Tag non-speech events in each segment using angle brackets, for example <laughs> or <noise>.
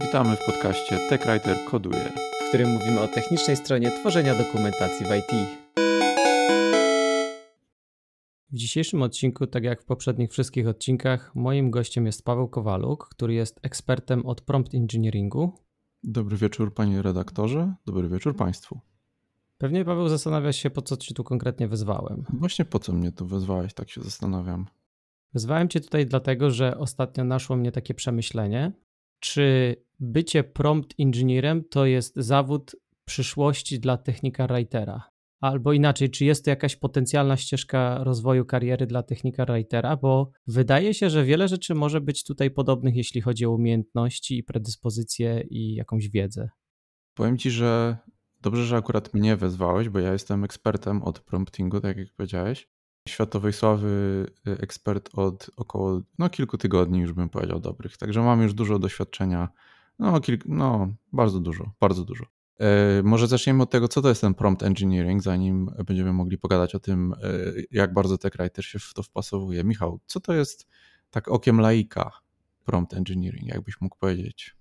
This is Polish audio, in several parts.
Witamy w podcaście TechWriter Koduje, w którym mówimy o technicznej stronie tworzenia dokumentacji w IT. W dzisiejszym odcinku, tak jak w poprzednich wszystkich odcinkach, moim gościem jest Paweł Kowaluk, który jest ekspertem od prompt engineeringu. Dobry wieczór panie redaktorze, dobry wieczór państwu. Pewnie Paweł zastanawia się, po co ci tu konkretnie wezwałem. Właśnie po co mnie tu wezwałeś, tak się zastanawiam. Wezwałem cię tutaj dlatego, że ostatnio naszło mnie takie przemyślenie, czy bycie prompt engineerem to jest zawód przyszłości dla technika writera? Albo inaczej, czy jest to jakaś potencjalna ścieżka rozwoju kariery dla technika writera? Bo wydaje się, że wiele rzeczy może być tutaj podobnych, jeśli chodzi o umiejętności i predyspozycje i jakąś wiedzę. Powiem ci, że dobrze, że akurat mnie wezwałeś, bo ja jestem ekspertem od promptingu, tak jak powiedziałeś światowej sławy y, ekspert od około no, kilku tygodni, już bym powiedział, dobrych. Także mam już dużo doświadczenia. No, kilk, no bardzo dużo, bardzo dużo. E, może zaczniemy od tego, co to jest ten prompt engineering, zanim będziemy mogli pogadać o tym, e, jak bardzo TechWriter się w to wpasowuje. Michał, co to jest tak okiem laika prompt engineering, jakbyś mógł powiedzieć?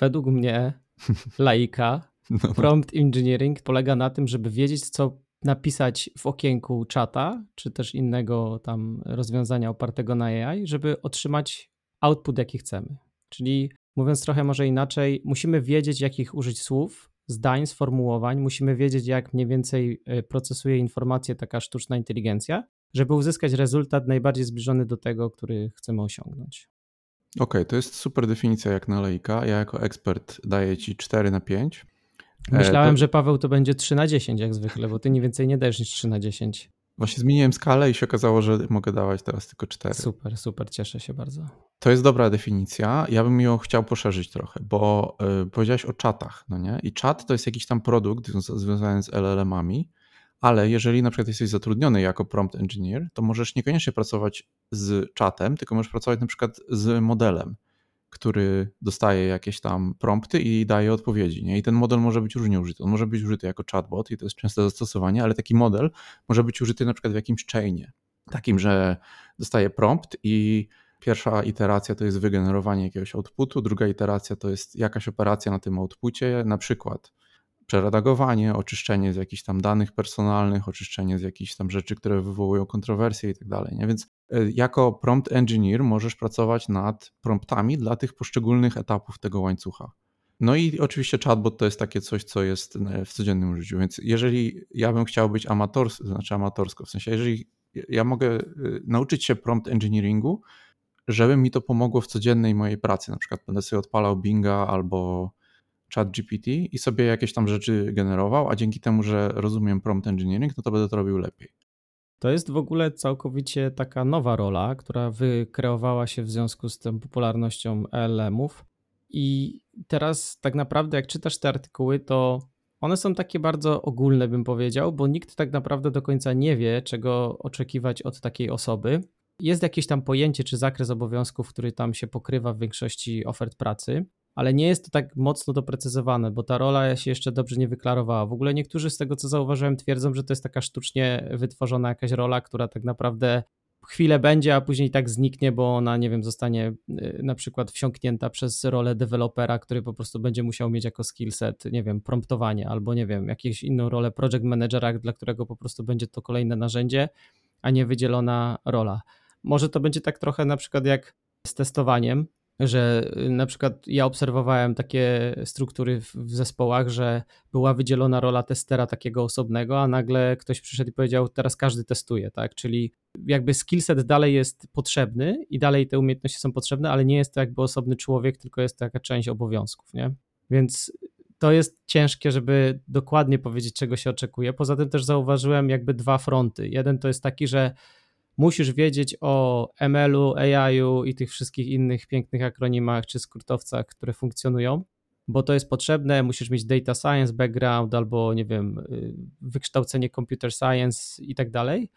Według mnie <laughs> laika no. prompt engineering polega na tym, żeby wiedzieć, co napisać w okienku czata, czy też innego tam rozwiązania opartego na AI, żeby otrzymać output, jaki chcemy. Czyli mówiąc trochę może inaczej, musimy wiedzieć, jakich użyć słów, zdań, sformułowań, musimy wiedzieć, jak mniej więcej e, procesuje informacje taka sztuczna inteligencja, żeby uzyskać rezultat najbardziej zbliżony do tego, który chcemy osiągnąć. Okej, okay, to jest super definicja jak na lejka. Ja jako ekspert daję ci 4 na 5. E, Myślałem, to... że Paweł to będzie 3 na 10 jak zwykle, bo ty nie więcej nie dajesz niż 3 na 10. Właśnie zmieniłem skalę i się okazało, że mogę dawać teraz tylko 4. Super, super, cieszę się bardzo. To jest dobra definicja. Ja bym ją chciał poszerzyć trochę, bo yy, powiedziałeś o czatach, no nie? I czat to jest jakiś tam produkt związany z LLM-ami, ale jeżeli na przykład jesteś zatrudniony jako prompt engineer, to możesz niekoniecznie pracować z czatem, tylko możesz pracować na przykład z modelem który dostaje jakieś tam prompty i daje odpowiedzi. Nie? I ten model może być różnie użyty. On może być użyty jako chatbot i to jest częste zastosowanie, ale taki model może być użyty na przykład w jakimś chainie. Takim, że dostaje prompt i pierwsza iteracja to jest wygenerowanie jakiegoś outputu, druga iteracja to jest jakaś operacja na tym outpucie, na przykład przeredagowanie, oczyszczenie z jakichś tam danych personalnych, oczyszczenie z jakichś tam rzeczy, które wywołują kontrowersje i tak dalej. Więc e, jako prompt engineer możesz pracować nad promptami dla tych poszczególnych etapów tego łańcucha. No i oczywiście chatbot to jest takie coś, co jest e, w codziennym życiu, więc jeżeli ja bym chciał być amatorski, znaczy amatorsko, w sensie jeżeli ja mogę e, nauczyć się prompt engineeringu, żeby mi to pomogło w codziennej mojej pracy, na przykład będę sobie odpalał Binga albo chat GPT i sobie jakieś tam rzeczy generował, a dzięki temu, że rozumiem prompt engineering, no to będę to robił lepiej. To jest w ogóle całkowicie taka nowa rola, która wykreowała się w związku z tą popularnością LLM-ów. I teraz tak naprawdę, jak czytasz te artykuły, to one są takie bardzo ogólne, bym powiedział, bo nikt tak naprawdę do końca nie wie, czego oczekiwać od takiej osoby. Jest jakieś tam pojęcie czy zakres obowiązków, który tam się pokrywa w większości ofert pracy, ale nie jest to tak mocno doprecyzowane, bo ta rola się jeszcze dobrze nie wyklarowała. W ogóle niektórzy z tego, co zauważyłem, twierdzą, że to jest taka sztucznie wytworzona jakaś rola, która tak naprawdę chwilę będzie, a później tak zniknie, bo ona, nie wiem, zostanie y, na przykład wsiąknięta przez rolę dewelopera, który po prostu będzie musiał mieć jako skillset, nie wiem, promptowanie albo, nie wiem, jakąś inną rolę project managera, dla którego po prostu będzie to kolejne narzędzie, a nie wydzielona rola. Może to będzie tak trochę na przykład jak z testowaniem, że y, na przykład ja obserwowałem takie struktury w, zespołach, że była wydzielona rola testera takiego osobnego, a nagle ktoś przyszedł i powiedział, teraz każdy testuje, tak? Czyli jakby skillset dalej jest potrzebny i dalej te umiejętności są potrzebne, ale nie jest to jakby osobny człowiek, tylko jest to taka część obowiązków, nie? Więc to jest ciężkie, żeby dokładnie powiedzieć, czego się oczekuje. Poza tym też zauważyłem jakby dwa fronty. Jeden to jest taki, że musisz wiedzieć o ML-u, AI-u i tych wszystkich innych pięknych akronimach czy skrótowcach, które funkcjonują, bo to jest potrzebne. Musisz mieć data science background albo, nie wiem, y, wykształcenie computer science i tak dalej.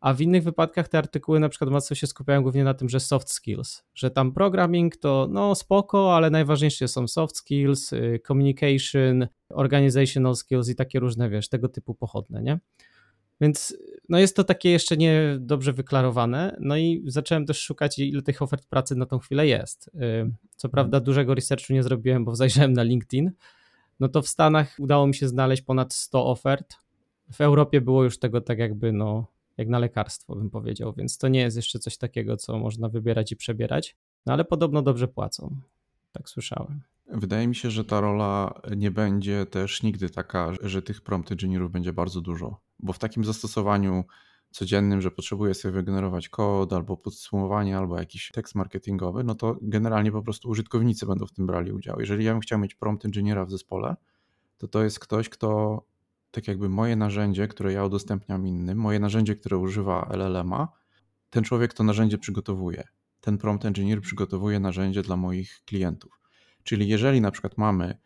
A w innych wypadkach te artykuły na przykład mocno się skupiają głównie na tym, że soft skills, że tam programming to no spoko, ale najważniejsze są soft skills, y, communication, organizational skills i takie różne, wiesz, tego typu pochodne, nie? Więc no jest to takie jeszcze nie dobrze wyklarowane. No i zacząłem też szukać, ile tych ofert pracy na tą chwilę jest. Co prawda, dużego researchu nie zrobiłem, bo zajrzałem na LinkedIn. No to w Stanach udało mi się znaleźć ponad 100 ofert. W Europie było już tego tak jakby, no, jak na lekarstwo, bym powiedział, więc to nie jest jeszcze coś takiego, co można wybierać i przebierać. No ale podobno dobrze płacą. Tak słyszałem. Wydaje mi się, że ta rola nie będzie też nigdy taka, że tych prompt engineerów będzie bardzo dużo, bo w takim zastosowaniu codziennym, że potrzebuję sobie wygenerować kod albo podsumowanie, albo jakiś tekst marketingowy, no to generalnie po prostu użytkownicy będą w tym brali udział. Jeżeli ja bym chciał mieć prompt engineera w zespole, to to jest ktoś, kto tak jakby moje narzędzie, które ja udostępniam innym, moje narzędzie, które używa LLM-a, ten człowiek to narzędzie przygotowuje. Ten prompt engineer przygotowuje narzędzie dla moich klientów. Czyli jeżeli na przykład mamy,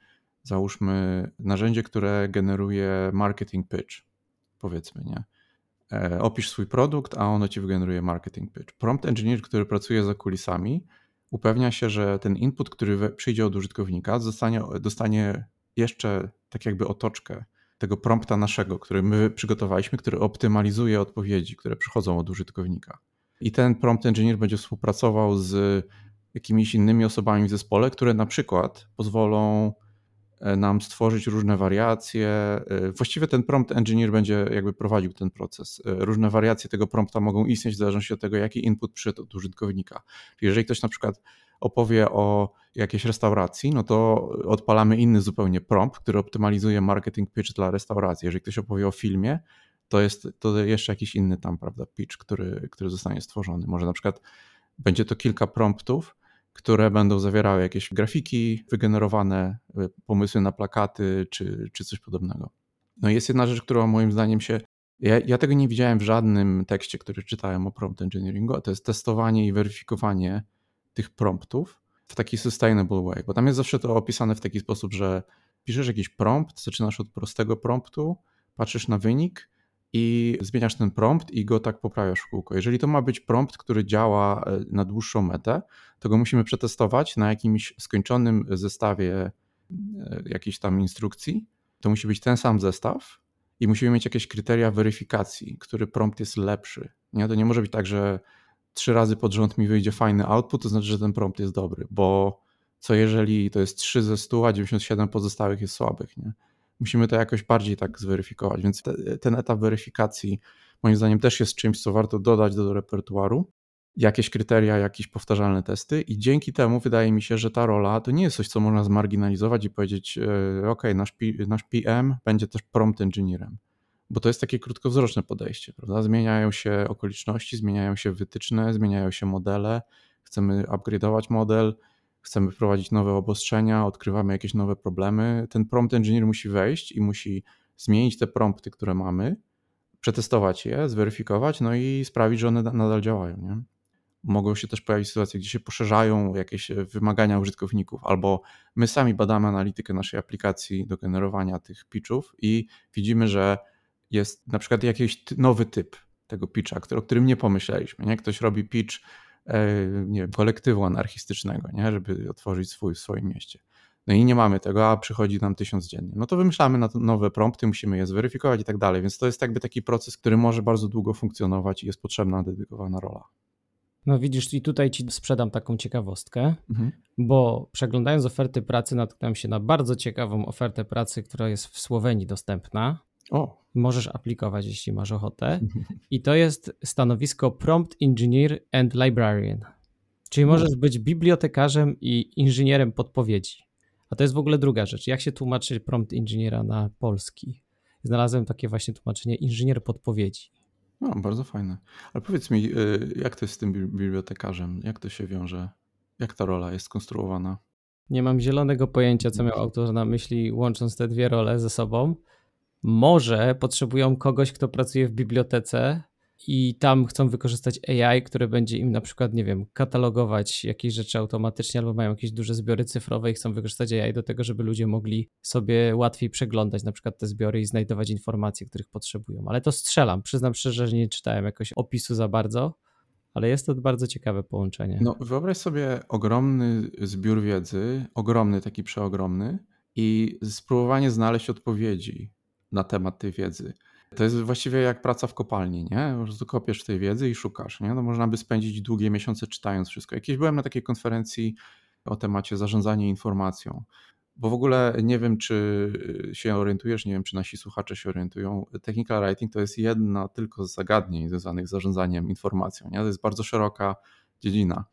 załóżmy, narzędzie, które generuje marketing pitch, powiedzmy, nie? E, opisz swój produkt, a ono ci wygeneruje marketing pitch. Prompt engineer, który pracuje za kulisami, upewnia się, że ten input, który przyjdzie od użytkownika, zostanie, dostanie jeszcze tak jakby otoczkę tego prompta naszego, który my przygotowaliśmy, który optymalizuje odpowiedzi, które przychodzą od użytkownika. I ten prompt engineer będzie współpracował z jakimiś innymi osobami w zespole, które na przykład pozwolą nam stworzyć różne wariacje. E, właściwie ten prompt engineer będzie jakby prowadził ten proces. E, różne wariacje tego prompta mogą istnieć w zależności od tego, jaki input przyszedł od użytkownika. Jeżeli ktoś na przykład opowie o jakiejś restauracji, no to odpalamy inny zupełnie prompt, który optymalizuje marketing pitch dla restauracji. Jeżeli ktoś opowie o filmie, to jest to jeszcze jakiś inny tam, prawda, pitch, który, który zostanie stworzony. Może na przykład będzie to kilka promptów, które będą zawierały jakieś grafiki wygenerowane, y, pomysły na plakaty czy, czy coś podobnego. No jest jedna rzecz, która moim zdaniem się. Ja, ja, tego nie widziałem w żadnym tekście, który czytałem o prompt engineeringu, a to jest testowanie i weryfikowanie tych promptów w taki sustainable way, bo tam jest zawsze to opisane w taki sposób, że piszesz jakiś prompt, zaczynasz od prostego promptu, patrzysz na wynik i zmieniasz ten prompt i go tak poprawiasz w kółko. Jeżeli to ma być prompt, który działa e, na dłuższą metę, to go musimy przetestować na jakimś skończonym zestawie e, jakiejś tam instrukcji. To musi być ten sam zestaw i musimy mieć jakieś kryteria weryfikacji, który prompt jest lepszy. Nie? To nie może być tak, że trzy razy pod rząd mi wyjdzie fajny output, to znaczy, że ten prompt jest dobry, bo co jeżeli to jest 3 ze 100, a 97 pozostałych jest słabych, nie? Musimy to jakoś bardziej tak zweryfikować, więc te, ten etap weryfikacji moim zdaniem też jest czymś, co warto dodać do, repertuaru. Jakieś kryteria, jakieś powtarzalne testy i dzięki temu wydaje mi się, że ta rola to nie jest coś, co można zmarginalizować i powiedzieć, e, ok, nasz, nasz PM będzie też prompt engineerem bo to jest takie krótkowzroczne podejście, prawda? Zmieniają się okoliczności, zmieniają się wytyczne, zmieniają się modele, chcemy upgrade'ować model, chcemy wprowadzić nowe obostrzenia, odkrywamy jakieś nowe problemy. Ten prompt engineer musi wejść i musi zmienić te prompty, które mamy, przetestować je, zweryfikować, no i sprawić, że one nadal działają. Nie? Mogą się też pojawić sytuacje, gdzie się poszerzają jakieś wymagania użytkowników, albo my sami badamy analitykę naszej aplikacji do generowania tych pitchów i widzimy, że jest na przykład jakiś nowy typ tego pitcha, o którym nie pomyśleliśmy. Nie? Ktoś robi pitch e, nie wiem, kolektywu anarchistycznego, nie? żeby otworzyć swój w swoim mieście. No i nie mamy tego, a przychodzi nam tysiąc dziennie. No to wymyślamy na nowe prompty, musimy je zweryfikować i tak dalej. Więc to jest jakby taki proces, który może bardzo długo funkcjonować i jest potrzebna dedykowana rola. No widzisz, i tutaj ci sprzedam taką ciekawostkę, mhm. bo przeglądając oferty pracy, natknąłem się na bardzo ciekawą ofertę pracy, która jest w Słowenii dostępna. O. Możesz aplikować, jeśli masz ochotę. <laughs> I to jest stanowisko Prompt Engineer and Librarian. Czyli możesz być bibliotekarzem i inżynierem podpowiedzi. A to jest w ogóle druga rzecz. Jak się tłumaczy prompt inżyniera na polski? Znalazłem takie właśnie tłumaczenie inżynier podpowiedzi. No, bardzo fajne. Ale powiedz mi, y, jak to jest z tym bibliotekarzem? Jak to się wiąże? Jak ta rola jest skonstruowana? Nie mam zielonego pojęcia, co miał autor na myśli, łącząc te dwie role ze sobą. Może potrzebują kogoś, kto pracuje w bibliotece i tam chcą wykorzystać AI, które będzie im na przykład, nie wiem, katalogować jakieś rzeczy automatycznie, albo mają jakieś duże zbiory cyfrowe i chcą wykorzystać AI do tego, żeby ludzie mogli sobie łatwiej przeglądać na przykład te zbiory i znajdować informacje, których potrzebują. Ale to strzelam. Przyznam szczerze, że nie czytałem jakoś opisu za bardzo, ale jest to bardzo ciekawe połączenie. No, wyobraź sobie ogromny zbiór wiedzy, ogromny, taki przeogromny, i spróbowanie znaleźć odpowiedzi na temat tej wiedzy. To jest właściwie jak praca w kopalni, nie? Po prostu kopiesz tej wiedzy i szukasz, nie? No można by spędzić długie miesiące czytając wszystko. Jakieś byłem na takiej konferencji o temacie zarządzania informacją, bo w ogóle nie wiem, czy się orientujesz, nie wiem, czy nasi słuchacze się orientują. Technical writing to jest jedna tylko z zagadnień związanych z zarządzaniem informacją, nie? To jest bardzo szeroka dziedzina.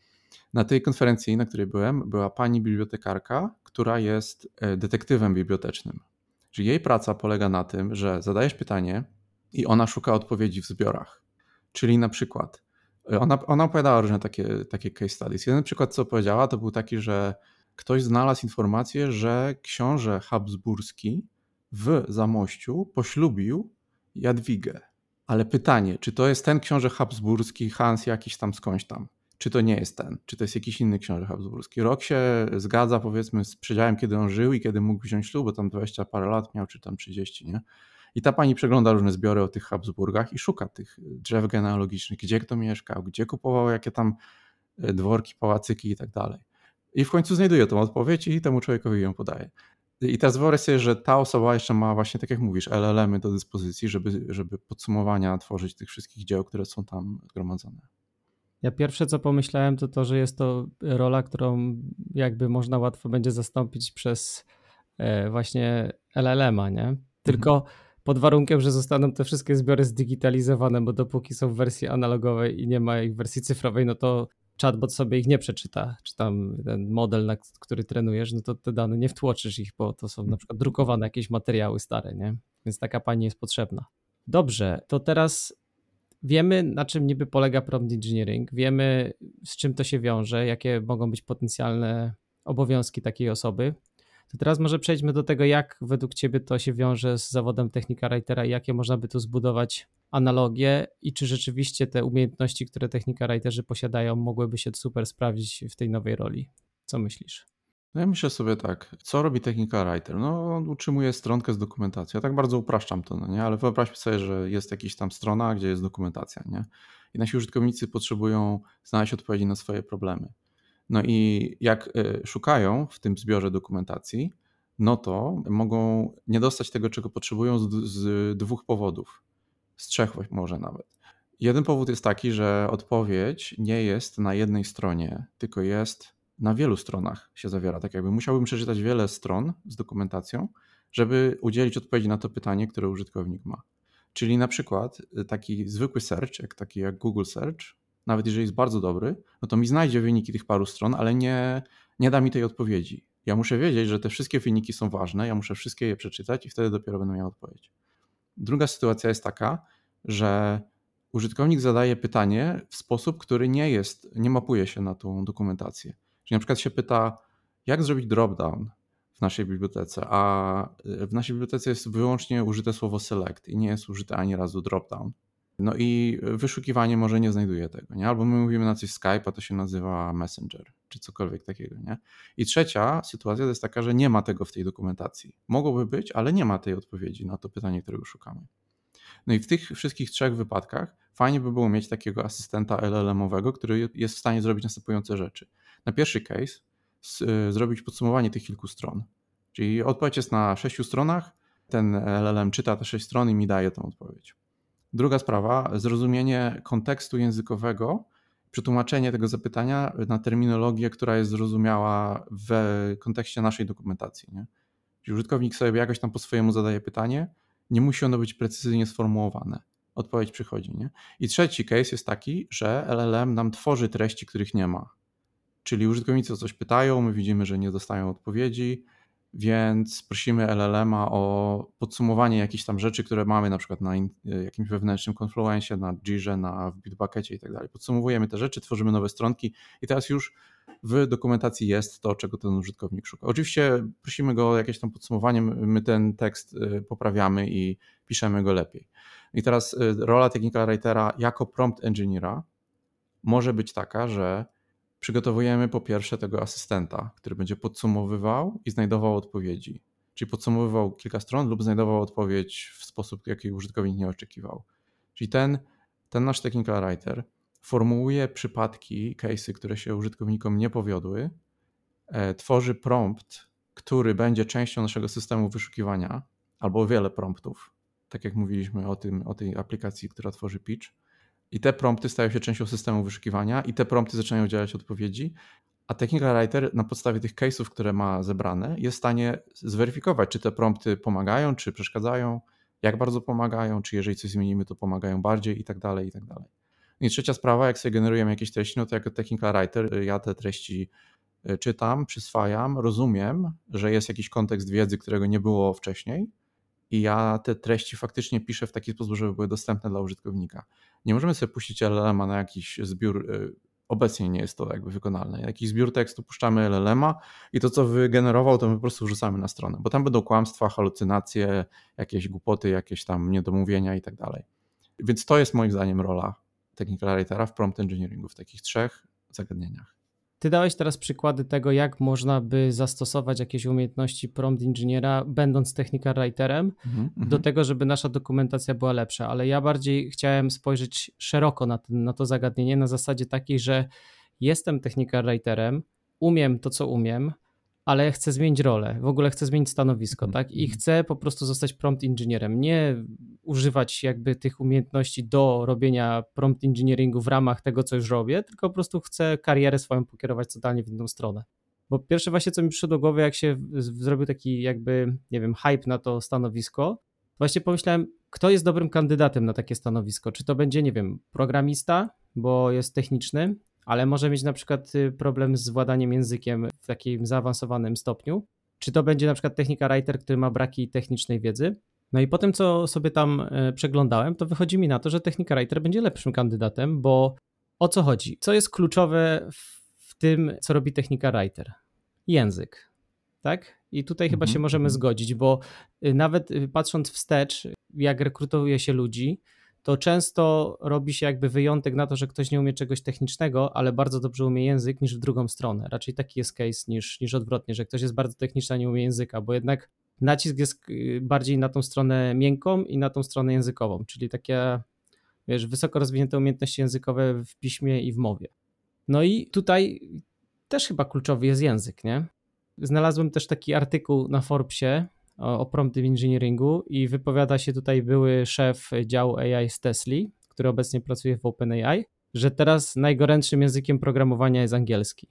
Na tej konferencji, na której byłem, była pani bibliotekarka, która jest e, detektywem bibliotecznym. Czyli jej praca polega na tym, że zadajesz pytanie i ona szuka odpowiedzi w zbiorach. Czyli na przykład, e, ona, ona opowiadała różne takie, takie case studies. Jeden przykład, co powiedziała, to był taki, że ktoś znalazł informację, że książę Habsburski w Zamościu poślubił Jadwigę. Ale pytanie, czy to jest ten książę Habsburski, Hans jakiś tam skądś tam? Czy to nie jest ten, czy to jest jakiś inny książę habsburski. Rok się zgadza powiedzmy z przedziałem, kiedy on żył i kiedy mógł wziąć ślub, bo tam 20 parę lat miał, czy tam 30, nie? I ta pani przegląda różne zbiory o tych Habsburgach i szuka tych drzew genealogicznych, gdzie kto mieszkał, gdzie kupował, jakie tam e, dworki, pałacyki i tak dalej. I w końcu znajduje tą odpowiedź i temu człowiekowi ją podaje. I teraz wyobraź sobie, że ta osoba jeszcze ma właśnie, tak jak mówisz, LLM-y do dyspozycji, żeby, żeby podsumowania tworzyć tych wszystkich dzieł, które są tam zgromadzone. Ja pierwsze co pomyślałem to to, że jest to rola, którą jakby można łatwo będzie zastąpić przez e, właśnie LLM-a, nie? Tylko mhm. pod warunkiem, że zostaną te wszystkie zbiory zdigitalizowane, bo dopóki są w wersji analogowej i nie ma ich w wersji cyfrowej, no to chatbot sobie ich nie przeczyta, czy tam ten model, na który trenujesz, no to te dane nie wtłoczysz ich, bo to są na przykład drukowane jakieś materiały stare, nie? Więc taka pani jest potrzebna. Dobrze, to teraz wiemy, na czym niby polega prompt engineering, wiemy, z czym to się wiąże, jakie mogą być potencjalne obowiązki takiej osoby. To teraz może przejdźmy do tego, jak według Ciebie to się wiąże z zawodem technika writera i jakie można by tu zbudować analogie i czy rzeczywiście te umiejętności, które technika writerzy posiadają, mogłyby się super sprawdzić w tej nowej roli. Co myślisz? No ja myślę sobie tak, co robi technika writer? No on utrzymuje stronkę z dokumentacją. Ja tak bardzo upraszczam to, no nie? Ale wyobraźmy sobie, że jest jakaś tam strona, gdzie jest dokumentacja, nie? I nasi użytkownicy potrzebują znaleźć odpowiedzi na swoje problemy. No i jak y, szukają w tym zbiorze dokumentacji, no to mogą nie dostać tego, czego potrzebują z, z dwóch powodów. Z trzech może nawet. Jeden powód jest taki, że odpowiedź nie jest na jednej stronie, tylko jest na wielu stronach się zawiera. Tak jakby musiałbym przeczytać wiele stron z dokumentacją, żeby udzielić odpowiedzi na to pytanie, które użytkownik ma. Czyli na przykład y, taki zwykły search, jak taki jak Google Search, nawet jeżeli jest bardzo dobry, no to mi znajdzie wyniki tych paru stron, ale nie, nie da mi tej odpowiedzi. Ja muszę wiedzieć, że te wszystkie wyniki są ważne, ja muszę wszystkie je przeczytać i wtedy dopiero będę miał odpowiedź. Druga sytuacja jest taka, że użytkownik zadaje pytanie w sposób, który nie jest, nie mapuje się na tą dokumentację. Czyli na przykład się pyta, jak zrobić dropdown w naszej bibliotece, a y, w naszej bibliotece jest wyłącznie użyte słowo select i nie jest użyte ani razu dropdown. No i wyszukiwanie może nie znajduje tego, nie? Albo my mówimy na coś Skype, a to się nazywa Messenger, czy cokolwiek takiego, nie? I trzecia sytuacja to jest taka, że nie ma tego w tej dokumentacji. Mogłoby być, ale nie ma tej odpowiedzi na to pytanie, którego szukamy. No i w tych wszystkich trzech wypadkach fajnie by było mieć takiego asystenta LLM-owego, który jest w stanie zrobić następujące rzeczy na pierwszy case y, zrobić podsumowanie tych kilku stron. Czyli odpowiedź jest na sześciu stronach, ten LLM czyta te sześć stron i mi daje tą odpowiedź. Druga sprawa, zrozumienie kontekstu językowego, przetłumaczenie tego zapytania na terminologię, która jest zrozumiała w kontekście naszej dokumentacji. Nie? Czyli użytkownik sobie jakoś tam po swojemu zadaje pytanie, nie musi ono być precyzyjnie sformułowane. Odpowiedź przychodzi. Nie? I trzeci case jest taki, że LLM nam tworzy treści, których nie ma. Czyli użytkownicy o coś pytają, my widzimy, że nie dostają odpowiedzi, więc prosimy LLM-a o podsumowanie jakichś tam rzeczy, które mamy na przykład na jakimś wewnętrznym Confluencie, na Jirze, na Bitbuckecie i tak dalej. Podsumowujemy te rzeczy, tworzymy nowe stronki i teraz już w dokumentacji jest to, czego ten użytkownik szuka. Oczywiście prosimy go o jakieś tam podsumowanie, my ten tekst y, poprawiamy i piszemy go lepiej. I teraz y, rola technical writera jako prompt engineera może być taka, że przygotowujemy po pierwsze tego asystenta, który będzie podsumowywał i znajdował odpowiedzi. Czyli podsumowywał kilka stron lub znajdował odpowiedź w sposób, jaki użytkownik nie oczekiwał. Czyli ten, ten nasz technical writer formułuje przypadki, case'y, które się użytkownikom nie powiodły, e, tworzy prompt, który będzie częścią naszego systemu wyszukiwania, albo wiele promptów, tak jak mówiliśmy o, tym, o tej aplikacji, która tworzy pitch. I te prompty stają się częścią systemu wyszukiwania i te prompty zaczynają działać odpowiedzi, a Technical Writer na podstawie tych case'ów, które ma zebrane, jest w stanie zweryfikować, czy te prompty pomagają, czy przeszkadzają, jak bardzo pomagają, czy jeżeli coś zmienimy, to pomagają bardziej i tak dalej, i tak dalej. I trzecia sprawa, jak sobie generujemy jakieś treści, no to jako Technical Writer y, ja te treści y, czytam, przyswajam, rozumiem, że jest jakiś kontekst wiedzy, którego nie było wcześniej i ja te treści faktycznie piszę w taki sposób, żeby były dostępne dla użytkownika. Nie możemy sobie puścić LLM-a na jakiś zbiór y, obecnie nie jest to jakby wykonalne. Jakiś zbiór tekstu puszczamy LLM-a i to, co wygenerował, to my po prostu wrzucamy na stronę, bo tam będą kłamstwa, halucynacje, jakieś głupoty, jakieś tam niedomówienia i tak dalej. Więc to jest moim zdaniem rola technical writera w prompt engineeringu w takich trzech zagadnieniach. Ty dałeś teraz przykłady tego, jak można by zastosować jakieś umiejętności prompt inżyniera, będąc technical writerem, mm -hmm. do tego, żeby nasza dokumentacja była lepsza, ale ja bardziej chciałem spojrzeć szeroko na, ten, na to zagadnienie, na zasadzie takiej, że jestem technical writerem, umiem to, co umiem, ale chcę zmienić rolę, w ogóle chcę zmienić stanowisko, -hmm. tak? I mhm. chcę po prostu zostać prompt inżynierem, nie używać jakby tych umiejętności do robienia prompt engineeringu w ramach tego, co już robię, tylko po prostu chcę karierę swoją pokierować totalnie w inną stronę. Bo pierwsze właśnie, co mi przyszło do głowy, jak się zrobił taki jakby, nie wiem, hype na to stanowisko, właśnie pomyślałem, kto jest dobrym kandydatem na takie stanowisko? Czy to będzie, nie wiem, programista, bo jest techniczny, ale może mieć na przykład y, problem z władaniem językiem w takim zaawansowanym stopniu. Czy to będzie na przykład technika writer, który ma braki technicznej wiedzy. No i po tym, co sobie tam y, przeglądałem, to wychodzi mi na to, że technika writer będzie lepszym kandydatem, bo o co chodzi? Co jest kluczowe w tym, co robi technika writer? Język. Tak? I tutaj chyba się mhm, możemy mhm. zgodzić, bo y, nawet patrząc wstecz, jak rekrutuje się ludzi, to często robi się jakby wyjątek na to, że ktoś nie umie czegoś technicznego, ale bardzo dobrze umie język, niż w drugą stronę. Raczej taki jest case niż, niż odwrotnie, że ktoś jest bardzo techniczny, a nie umie języka, bo jednak nacisk jest y, bardziej na tą stronę miękką i na tą stronę językową, czyli takie, wiesz, wysoko rozwinięte umiejętności językowe w piśmie i w mowie. No i tutaj też chyba kluczowy jest język, nie? Znalazłem też taki artykuł na Forbesie, o, o prompt engineeringu i wypowiada się tutaj były szef działu AI z Tesli, który obecnie pracuje w OpenAI, że teraz najgorętszym językiem programowania jest angielski.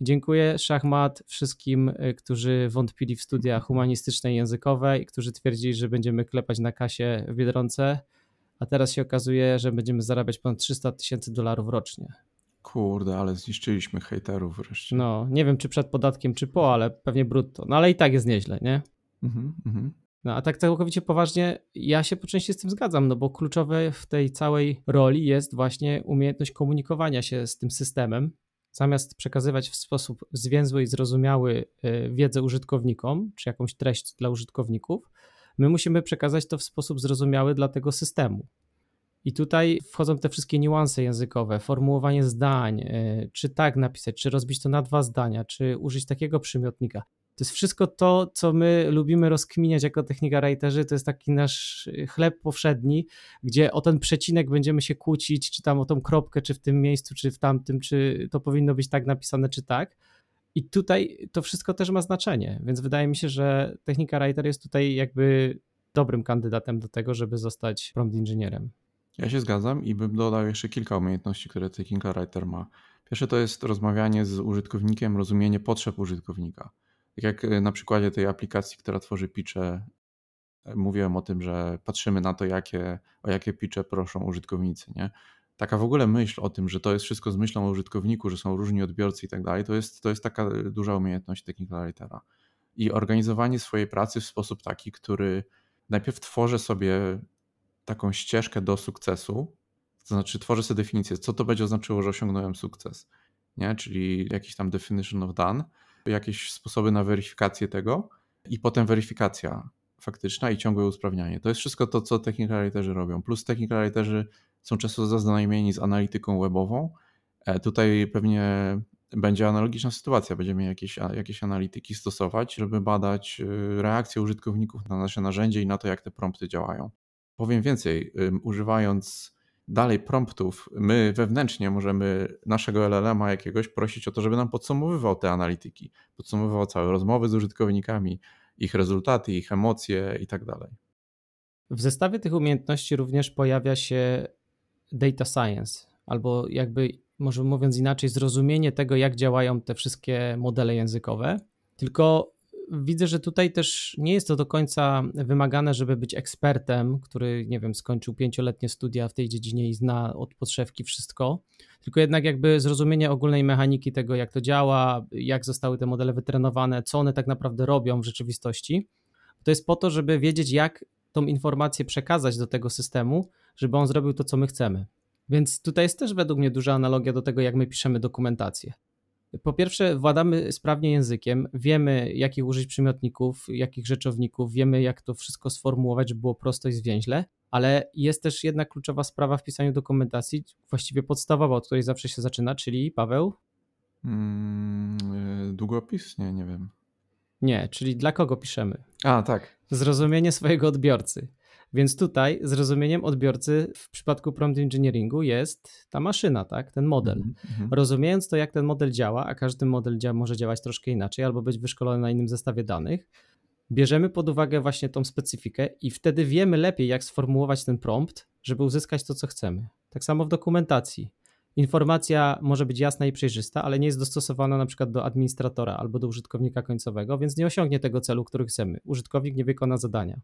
Dziękuję Szachmat wszystkim, y, którzy wątpili w studia humanistyczne i językowe i którzy twierdzili, że będziemy klepać na kasie w Biedronce, a teraz się okazuje, że będziemy zarabiać ponad 300 tysięcy dolarów rocznie. Kurde, ale zniszczyliśmy hejterów wreszcie. No, nie wiem czy przed podatkiem, czy po, ale pewnie brutto. No ale i tak jest nieźle, nie? Mhm, mhm. No a tak całkowicie poważnie, ja się po części z tym zgadzam, no bo kluczowe w tej całej roli jest właśnie umiejętność komunikowania się z tym systemem. Zamiast przekazywać w sposób zwięzły i zrozumiały e, wiedzę użytkownikom, czy jakąś treść dla użytkowników, my musimy przekazać to w sposób zrozumiały dla tego systemu. I tutaj wchodzą te wszystkie niuanse językowe, formułowanie zdań, e, czy tak napisać, czy rozbić to na dwa zdania, czy użyć takiego przymiotnika. To jest wszystko to, co my lubimy rozkminiać jako technika writerzy, to jest taki nasz y, chleb powszedni, gdzie o ten przecinek będziemy się kłócić, czy tam o tą kropkę, czy w tym miejscu, czy w tamtym, czy to powinno być tak napisane, czy tak. I tutaj to wszystko też ma znaczenie, więc wydaje mi się, że technika writer jest tutaj jakby dobrym kandydatem do tego, żeby zostać prompt inżynierem. Ja się zgadzam i bym dodał jeszcze kilka umiejętności, które technika writer ma. Pierwsze to jest rozmawianie z użytkownikiem, rozumienie potrzeb użytkownika. Tak jak e, na przykładzie tej aplikacji, która tworzy pitche, e, mówiłem o tym, że patrzymy na to, jakie, o jakie pitche proszą użytkownicy. Nie? Taka w ogóle myśl o tym, że to jest wszystko z myślą o użytkowniku, że są różni odbiorcy i tak dalej, to jest, to jest taka duża umiejętność technical writera. I organizowanie swojej pracy w sposób taki, który najpierw tworzę sobie taką ścieżkę do sukcesu, to znaczy tworzę sobie definicję, co to będzie oznaczyło, że osiągnąłem sukces, nie? czyli jakiś tam definition of done, jakieś sposoby na weryfikację tego i potem weryfikacja faktyczna i ciągłe usprawnianie. To jest wszystko to, co technical writerzy robią. Plus technical writerzy są często zaznajomieni z analityką webową. E, tutaj pewnie będzie analogiczna sytuacja. Będziemy jakieś, jakieś analityki stosować, żeby badać y, reakcję użytkowników na nasze narzędzie i na to, jak te prompty działają. Powiem więcej, używając dalej promptów, my wewnętrznie możemy naszego LLM-a jakiegoś prosić o to, żeby nam podsumowywał te analityki, podsumowywał całe rozmowy z użytkownikami, ich rezultaty, ich emocje i tak dalej. W zestawie tych umiejętności również pojawia się data science, albo jakby, może mówiąc inaczej, zrozumienie tego, jak działają te wszystkie modele językowe. Tylko widzę, że tutaj też nie jest to do końca wymagane, żeby być ekspertem, który, nie wiem, skończył pięcioletnie studia w tej dziedzinie i zna od podszewki wszystko, tylko jednak jakby zrozumienie ogólnej mechaniki tego, jak to działa, jak zostały te modele wytrenowane, co one tak naprawdę robią w rzeczywistości. To jest po to, żeby wiedzieć, jak tą informację przekazać do tego systemu, żeby on zrobił to, co my chcemy. Więc tutaj jest też według mnie duża analogia do tego, jak my piszemy dokumentację. Po pierwsze, władamy sprawnie językiem, wiemy, jakich użyć przymiotników, jakich rzeczowników, wiemy, jak to wszystko sformułować, żeby było prosto i zwięźle, ale jest też jedna kluczowa sprawa w pisaniu dokumentacji, właściwie podstawowa, od której zawsze się zaczyna, czyli Paweł? Mm, y, długopis? Nie, nie wiem. Nie, czyli dla kogo piszemy? A, tak. Zrozumienie swojego odbiorcy. Więc tutaj zrozumieniem odbiorcy w przypadku prompt engineeringu jest ta maszyna, tak, ten model. Mm -hmm. Rozumiejąc to, jak ten model działa, a każdy model dzia może działać troszkę inaczej albo być wyszkolony na innym zestawie danych, bierzemy pod uwagę właśnie tą specyfikę i wtedy wiemy lepiej, jak sformułować ten prompt, żeby uzyskać to, co chcemy. Tak samo w dokumentacji. Informacja może być jasna i przejrzysta, ale nie jest dostosowana na przykład do administratora albo do użytkownika końcowego, więc nie osiągnie tego celu, który chcemy. Użytkownik nie wykona zadania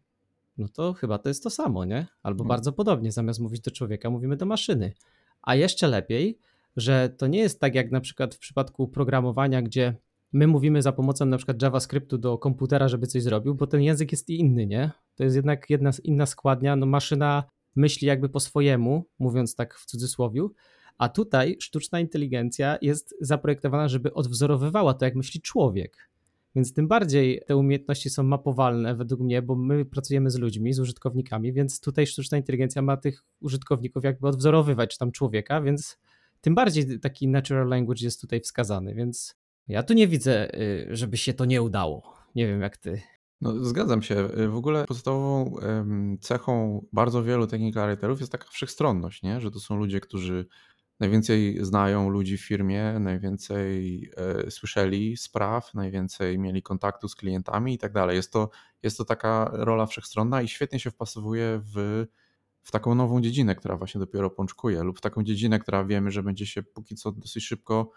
no to chyba to jest to samo, nie? Albo no. bardzo podobnie, zamiast mówić do człowieka, mówimy do maszyny. A jeszcze lepiej, że to nie jest tak jak na przykład w przypadku programowania, gdzie my mówimy za pomocą na przykład JavaScriptu do komputera, żeby coś zrobił, bo ten język jest inny, nie? To jest jednak jedna inna składnia, no maszyna myśli jakby po swojemu, mówiąc tak w cudzysłowiu, a tutaj sztuczna inteligencja jest zaprojektowana, żeby odwzorowywała to, jak myśli człowiek. Więc tym bardziej te umiejętności są mapowalne według mnie, bo my pracujemy z ludźmi, z użytkownikami, więc tutaj sztuczna inteligencja ma tych użytkowników jakby odwzorowywać, czy tam człowieka, więc tym bardziej taki natural language jest tutaj wskazany, więc ja tu nie widzę, y, żeby się to nie udało. Nie wiem jak ty. No, zgadzam się. W ogóle podstawową cechą bardzo wielu technical writerów jest taka wszechstronność, nie? że to są ludzie, którzy najwięcej znają ludzi w firmie, najwięcej e, słyszeli spraw, najwięcej mieli kontaktu z klientami i tak dalej. Jest to, jest to taka rola wszechstronna i świetnie się wpasowuje w, w taką nową dziedzinę, która właśnie dopiero pączkuje, lub w taką dziedzinę, która wiemy, że będzie się póki co dosyć szybko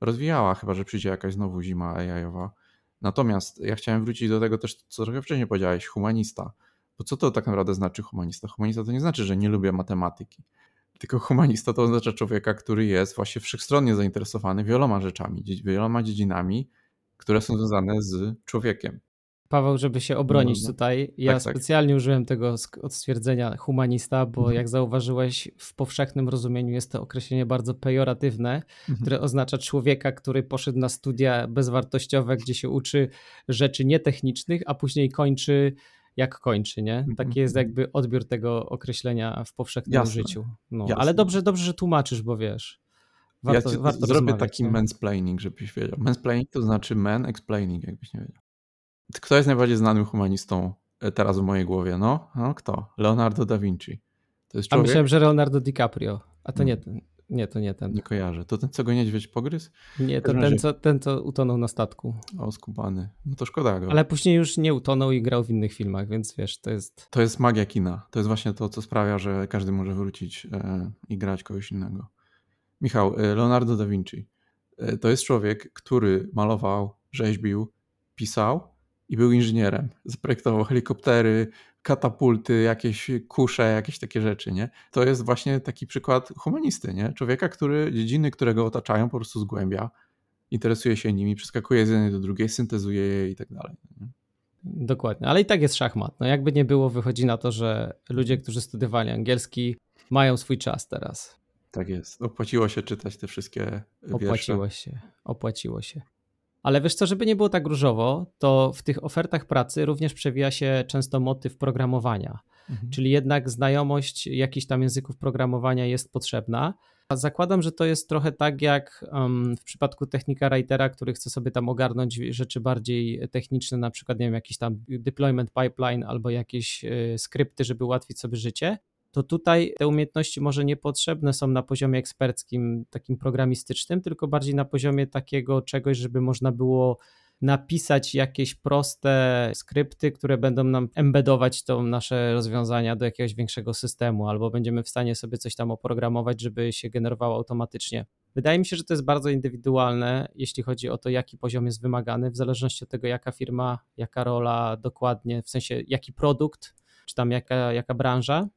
rozwijała, chyba że przyjdzie jakaś znowu zima AI-owa. Natomiast ja chciałem wrócić do tego też, co trochę wcześniej powiedziałeś, humanista. Bo co to tak naprawdę znaczy humanista? Humanista to nie znaczy, że nie lubię matematyki. Tylko humanista to oznacza człowieka, który jest właśnie wszechstronnie zainteresowany wieloma rzeczami, wieloma dziedzinami, które są związane z człowiekiem. Paweł, żeby się obronić no, no. tutaj, ja tak, tak. specjalnie tak. użyłem tego stwierdzenia humanista, bo mhm. jak zauważyłeś, w powszechnym rozumieniu jest to określenie bardzo pejoratywne, mhm. które oznacza człowieka, który poszedł na studia bezwartościowe, gdzie się uczy rzeczy nietechnicznych, a później kończy jak kończy, nie? Mhm, Taki jest mhm. jakby odbiór tego określenia w powszechnym Jasne. życiu. No, ale dobrze, dobrze, że tłumaczysz, bo wiesz. Warto, ja warto zrobię taki nie? mansplaining, żebyś wiedział. Mansplaining to znaczy man explaining, jakbyś nie wiedział. Kto jest najbardziej znanym humanistą e, teraz w mojej głowie? No, no kto? Leonardo da Vinci. To jest człowiek? A myślałem, że Leonardo DiCaprio. A to nie no. ten. Nie, to nie ten. Nie kojarzę. To ten, co go niedźwiedź pogryzł? Nie, to ten, co, ten, co utonął na statku. O, skubany. No to szkoda go. Ale później już nie utonął i grał w innych filmach, więc wiesz, to jest... To jest magia kina. To jest właśnie to, co sprawia, że każdy może wrócić e, i grać kogoś innego. Michał, e, Leonardo da Vinci. E, to jest człowiek, który malował, rzeźbił, pisał i był inżynierem. Zaprojektował helikoptery, katapulty, jakieś kusze, jakieś takie rzeczy, nie? To jest właśnie taki przykład humanisty, nie? Człowieka, który dziedziny, które go otaczają, po prostu zgłębia, interesuje się nimi, przeskakuje z jednej do drugiej, syntezuje je i tak dalej. Nie? Dokładnie, ale i tak jest szachmat. No jakby nie było, wychodzi na to, że ludzie, którzy studiowali angielski, mają swój czas teraz. Tak jest. Opłaciło się czytać te wszystkie wiersze. Opłaciło się, opłaciło się. Ale wiesz co, żeby nie było tak różowo, to w tych ofertach pracy również przewija się często motyw programowania. Mhm. Czyli jednak znajomość jakichś tam języków programowania jest potrzebna. Zakładam, że to jest trochę tak jak um, w przypadku technika writera, który chce sobie tam ogarnąć rzeczy bardziej techniczne, na przykład nie wiem, jakiś tam deployment pipeline albo jakieś y, skrypty, żeby ułatwić sobie życie to tutaj te umiejętności może niepotrzebne są na poziomie eksperckim, takim programistycznym, tylko bardziej na poziomie takiego czegoś, żeby można było napisać jakieś proste skrypty, które będą nam embedować to nasze rozwiązania do jakiegoś większego systemu, albo będziemy w stanie sobie coś tam oprogramować, żeby się generowało automatycznie. Wydaje mi się, że to jest bardzo indywidualne, jeśli chodzi o to, jaki poziom jest wymagany, w zależności od tego, jaka firma, jaka rola dokładnie, w sensie jaki produkt, czy tam jaka, jaka branża.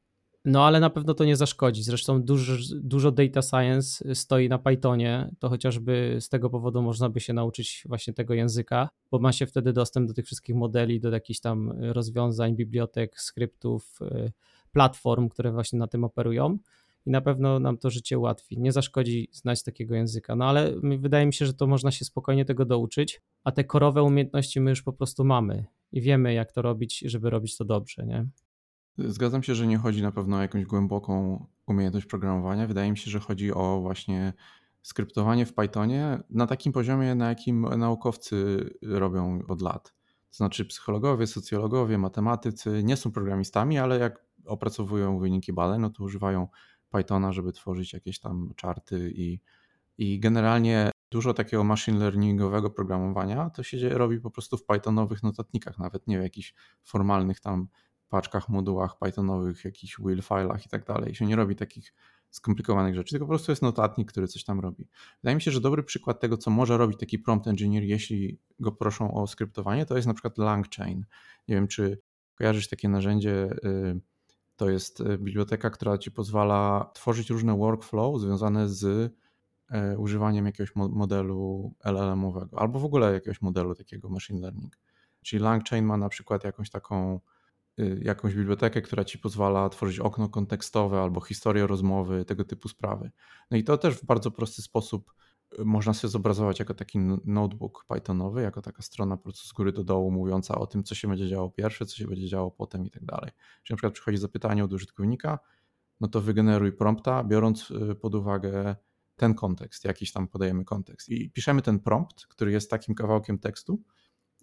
No ale na pewno to nie zaszkodzi. Zresztą dużo, dużo data science stoi na Pythonie, to chociażby z tego powodu można by się nauczyć właśnie tego języka, bo ma się wtedy dostęp do tych wszystkich modeli, do jakichś tam rozwiązań, bibliotek, skryptów, y, platform, które właśnie na tym operują i na pewno nam to życie ułatwi. Nie zaszkodzi znać takiego języka, no ale wydaje mi się, że to można się spokojnie tego douczyć, a te korowe umiejętności my już po prostu mamy i wiemy, jak to robić, żeby robić to dobrze, nie? Zgadzam się, że nie chodzi na pewno o jakąś głęboką umiejętność programowania. Wydaje mi się, że chodzi o właśnie skryptowanie w Pythonie na takim poziomie, na jakim naukowcy robią od lat. To znaczy psychologowie, socjologowie, matematycy nie są programistami, ale jak opracowują wyniki badań, no to używają Pythona, żeby tworzyć jakieś tam czarty i, i generalnie dużo takiego machine learningowego programowania to się robi po prostu w Pythonowych notatnikach, nawet nie w jakichś formalnych tam paczkach, modułach Pythonowych, jakichś will file'ach i tak dalej. Się nie robi takich skomplikowanych rzeczy, tylko po prostu jest notatnik, który coś tam robi. Wydaje mi się, że dobry przykład tego, co może robić taki prompt engineer, jeśli go proszą o skryptowanie, to jest na przykład LangChain. Nie wiem, czy kojarzysz takie narzędzie, y, to jest y, biblioteka, która ci pozwala tworzyć różne workflow związane z y, używaniem jakiegoś modelu LLM-owego, albo w ogóle jakiegoś modelu takiego machine learning. Czyli LangChain ma na przykład jakąś taką jakąś bibliotekę, która ci pozwala tworzyć okno kontekstowe albo historię rozmowy, tego typu sprawy. No i to też w bardzo prosty sposób y, można sobie zobrazować jako taki notebook Pythonowy, jako taka strona po prostu z góry do dołu mówiąca o tym, co się będzie działo pierwsze, co się będzie działo potem i tak dalej. Czyli na przykład przychodzi zapytanie od użytkownika, no to wygeneruj prompta, biorąc y, pod uwagę ten kontekst, jakiś tam podajemy kontekst. I piszemy ten prompt, który jest takim kawałkiem tekstu,